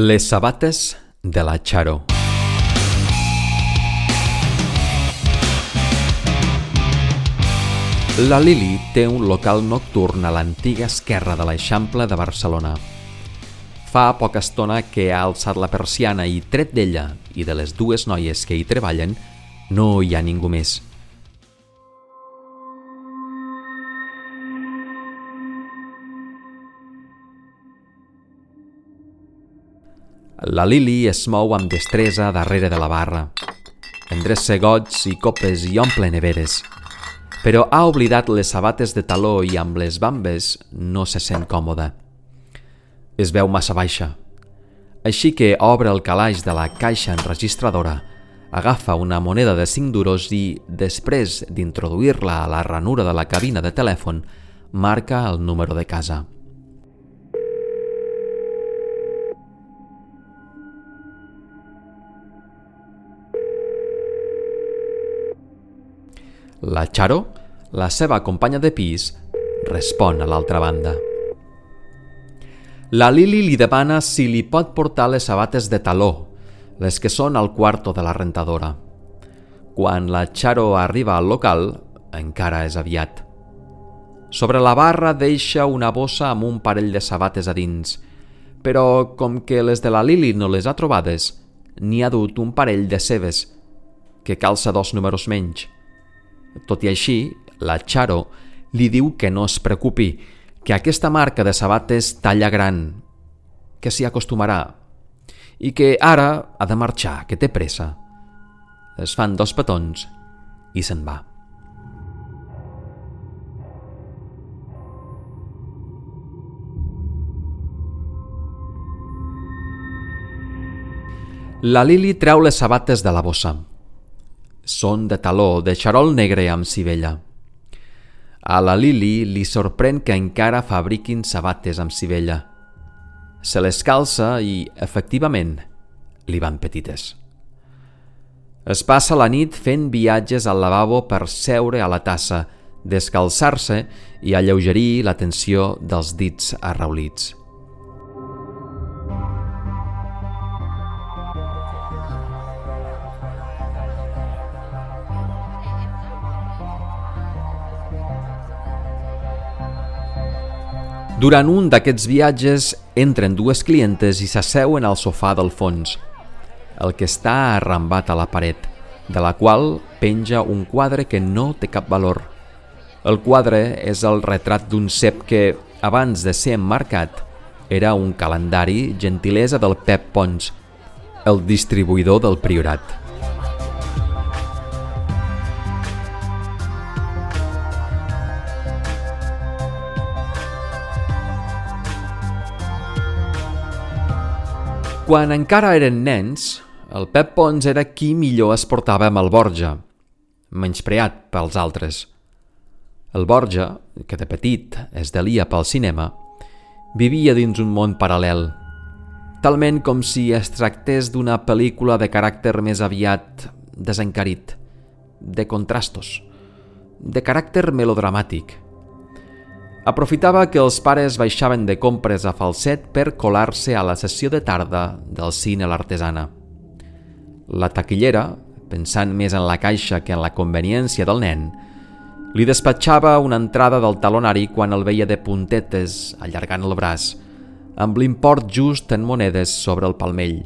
Les sabates de la Charo La Lili té un local nocturn a l'antiga esquerra de l'Eixample de Barcelona. Fa poca estona que ha alçat la persiana i tret d'ella i de les dues noies que hi treballen, no hi ha ningú més. La Lili es mou amb destresa darrere de la barra. Endreça gots i copes i omple neveres. Però ha oblidat les sabates de taló i amb les bambes no se sent còmoda. Es veu massa baixa. Així que obre el calaix de la caixa enregistradora, agafa una moneda de 5 duros i, després d'introduir-la a la ranura de la cabina de telèfon, marca el número de casa. La Charo, la seva companya de pis, respon a l'altra banda. La Lili li demana si li pot portar les sabates de taló, les que són al quarto de la rentadora. Quan la Charo arriba al local, encara és aviat. Sobre la barra deixa una bossa amb un parell de sabates a dins, però com que les de la Lili no les ha trobades, n'hi ha dut un parell de seves, que calça dos números menys. Tot i així, la Charo li diu que no es preocupi, que aquesta marca de sabates talla gran, que s'hi acostumarà i que ara ha de marxar, que té pressa. Es fan dos petons i se'n va. La Lili treu les sabates de la bossa. Són de taló, de xarol negre amb civella. A la Lili li sorprèn que encara fabriquin sabates amb civella. Se les calça i, efectivament, li van petites. Es passa la nit fent viatges al lavabo per seure a la tassa, descalçar-se i alleugerir la tensió dels dits arraulits. Durant un d'aquests viatges entren dues clientes i s'asseuen al sofà del fons, el que està arrambat a la paret, de la qual penja un quadre que no té cap valor. El quadre és el retrat d'un cep que, abans de ser emmarcat, era un calendari gentilesa del Pep Pons, el distribuïdor del Priorat. Quan encara eren nens, el Pep Pons era qui millor es portava amb el Borja, menyspreat pels altres. El Borja, que de petit es delia pel cinema, vivia dins un món paral·lel, talment com si es tractés d'una pel·lícula de caràcter més aviat desencarit, de contrastos, de caràcter melodramàtic – Aprofitava que els pares baixaven de compres a falset per colar-se a la sessió de tarda del cine l'artesana. La taquillera, pensant més en la caixa que en la conveniència del nen, li despatxava una entrada del talonari quan el veia de puntetes, allargant el braç, amb l'import just en monedes sobre el palmell.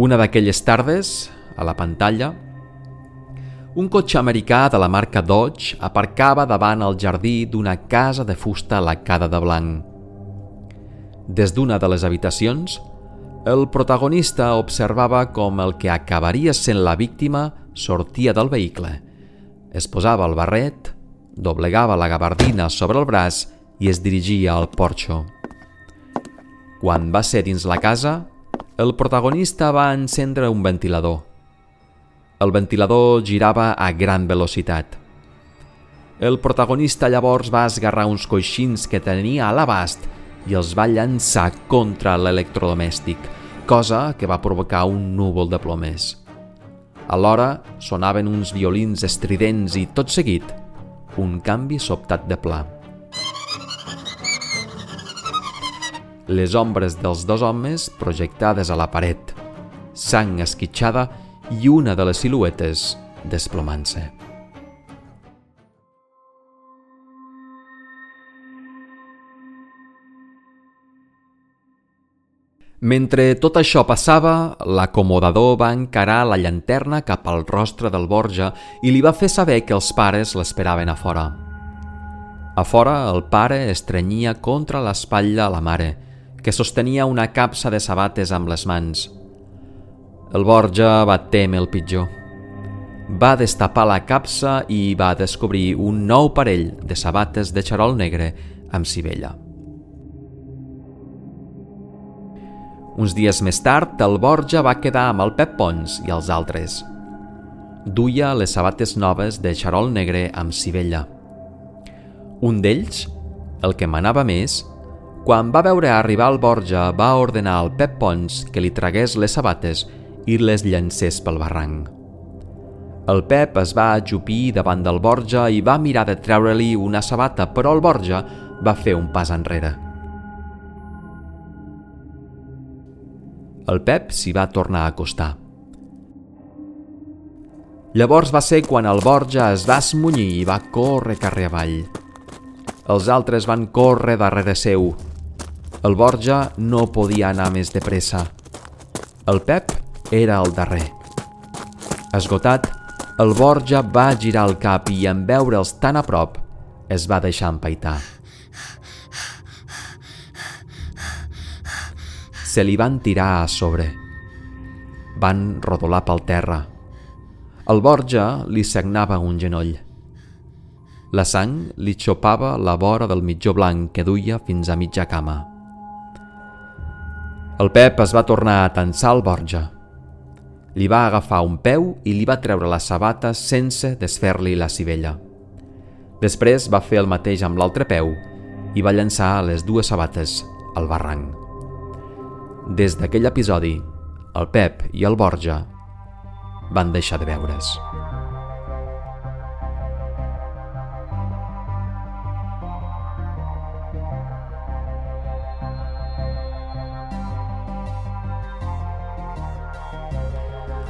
Una d'aquelles tardes, a la pantalla, un cotxe americà de la marca Dodge aparcava davant el jardí d'una casa de fusta lacada de blanc. Des d'una de les habitacions, el protagonista observava com el que acabaria sent la víctima sortia del vehicle. Es posava el barret, doblegava la gabardina sobre el braç i es dirigia al porxo. Quan va ser dins la casa, el protagonista va encendre un ventilador el ventilador girava a gran velocitat. El protagonista llavors va esgarrar uns coixins que tenia a l'abast i els va llançar contra l'electrodomèstic, cosa que va provocar un núvol de plomers. Alhora sonaven uns violins estridents i, tot seguit, un canvi sobtat de pla. les ombres dels dos homes projectades a la paret, sang esquitxada i una de les siluetes desplomant-se. Mentre tot això passava, l'acomodador va encarar la llanterna cap al rostre del Borja i li va fer saber que els pares l'esperaven a fora. A fora, el pare estrenyia contra l'espatlla a la mare, que sostenia una capsa de sabates amb les mans. El Borja va témer el pitjor. Va destapar la capsa i va descobrir un nou parell de sabates de xarol negre amb cibella. Uns dies més tard, el Borja va quedar amb el Pep Pons i els altres. Duia les sabates noves de xarol negre amb cibella. Un d'ells, el que manava més, quan va veure arribar el Borja va ordenar al Pep Pons que li tragués les sabates i les llancés pel barranc. El Pep es va ajupir davant del Borja i va mirar de treure-li una sabata, però el Borja va fer un pas enrere. El Pep s'hi va tornar a acostar. Llavors va ser quan el Borja es va esmunyir i va córrer carrer avall. Els altres van córrer darrere seu. El Borja no podia anar més de pressa. El Pep era el darrer. Esgotat, el Borja va girar el cap i en veure'ls tan a prop es va deixar empaitar. se li van tirar a sobre. Van rodolar pel terra. El Borja li sagnava un genoll. La sang li xopava la vora del mitjó blanc que duia fins a mitja cama. El Pep es va tornar a tensar el Borja. Li va agafar un peu i li va treure la sabata sense desfer-li la cibella. Després va fer el mateix amb l'altre peu i va llançar les dues sabates al barranc. Des d'aquell episodi, el Pep i el Borja van deixar de veure's.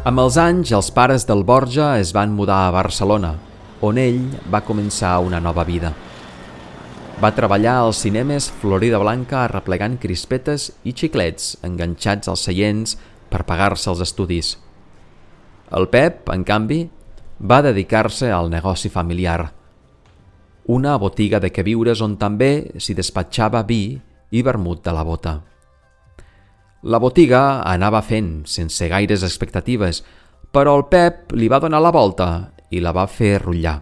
Amb els anys, els pares del Borja es van mudar a Barcelona, on ell va començar una nova vida. Va treballar als cinemes Florida Blanca arreplegant crispetes i xiclets enganxats als seients per pagar-se els estudis. El Pep, en canvi, va dedicar-se al negoci familiar. Una botiga de queviures on també s'hi despatxava vi i vermut de la bota. La botiga anava fent, sense gaires expectatives, però el Pep li va donar la volta i la va fer rotllar.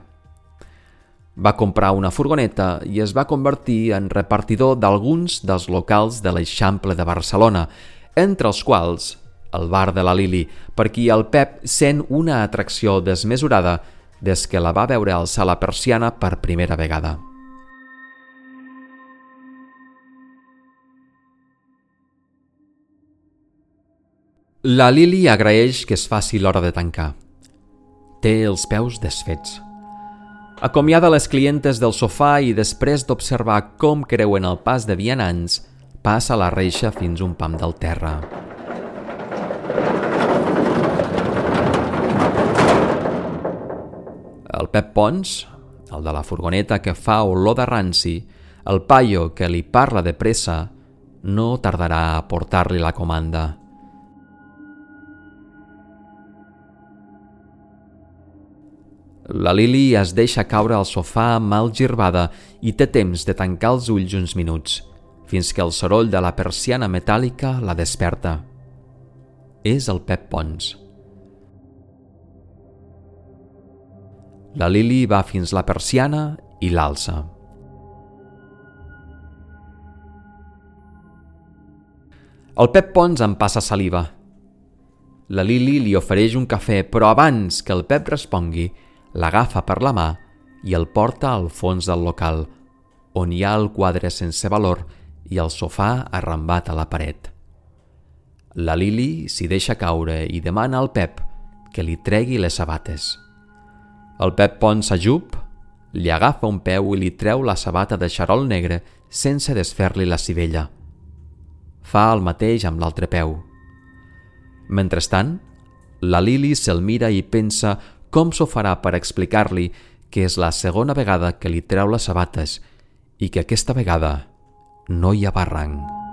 Va comprar una furgoneta i es va convertir en repartidor d'alguns dels locals de l'Eixample de Barcelona, entre els quals el bar de la Lili, per qui el Pep sent una atracció desmesurada des que la va veure alçar la persiana per primera vegada. La Lili agraeix que es faci l'hora de tancar. Té els peus desfets. Acomiada les clientes del sofà i després d'observar com creuen el pas de vianants, passa la reixa fins un pam del terra. El Pep Pons, el de la furgoneta que fa olor de ranci, el paio que li parla de pressa, no tardarà a portar-li la comanda. La Lili es deixa caure al sofà mal girbada i té temps de tancar els ulls uns minuts, fins que el soroll de la persiana metàl·lica la desperta. És el Pep Pons. La Lili va fins la persiana i l'alça. El Pep Pons en passa saliva. La Lili li ofereix un cafè, però abans que el Pep respongui, l'agafa per la mà i el porta al fons del local, on hi ha el quadre sense valor i el sofà arrambat a la paret. La Lili s'hi deixa caure i demana al Pep que li tregui les sabates. El Pep pon s'ajup, li agafa un peu i li treu la sabata de xarol negre sense desfer-li la civella. fa el mateix amb l'altre peu. Mentrestant, la Lili se'l mira i pensa com s'ho farà per explicar-li que és la segona vegada que li treu les sabates i que aquesta vegada no hi ha barranc.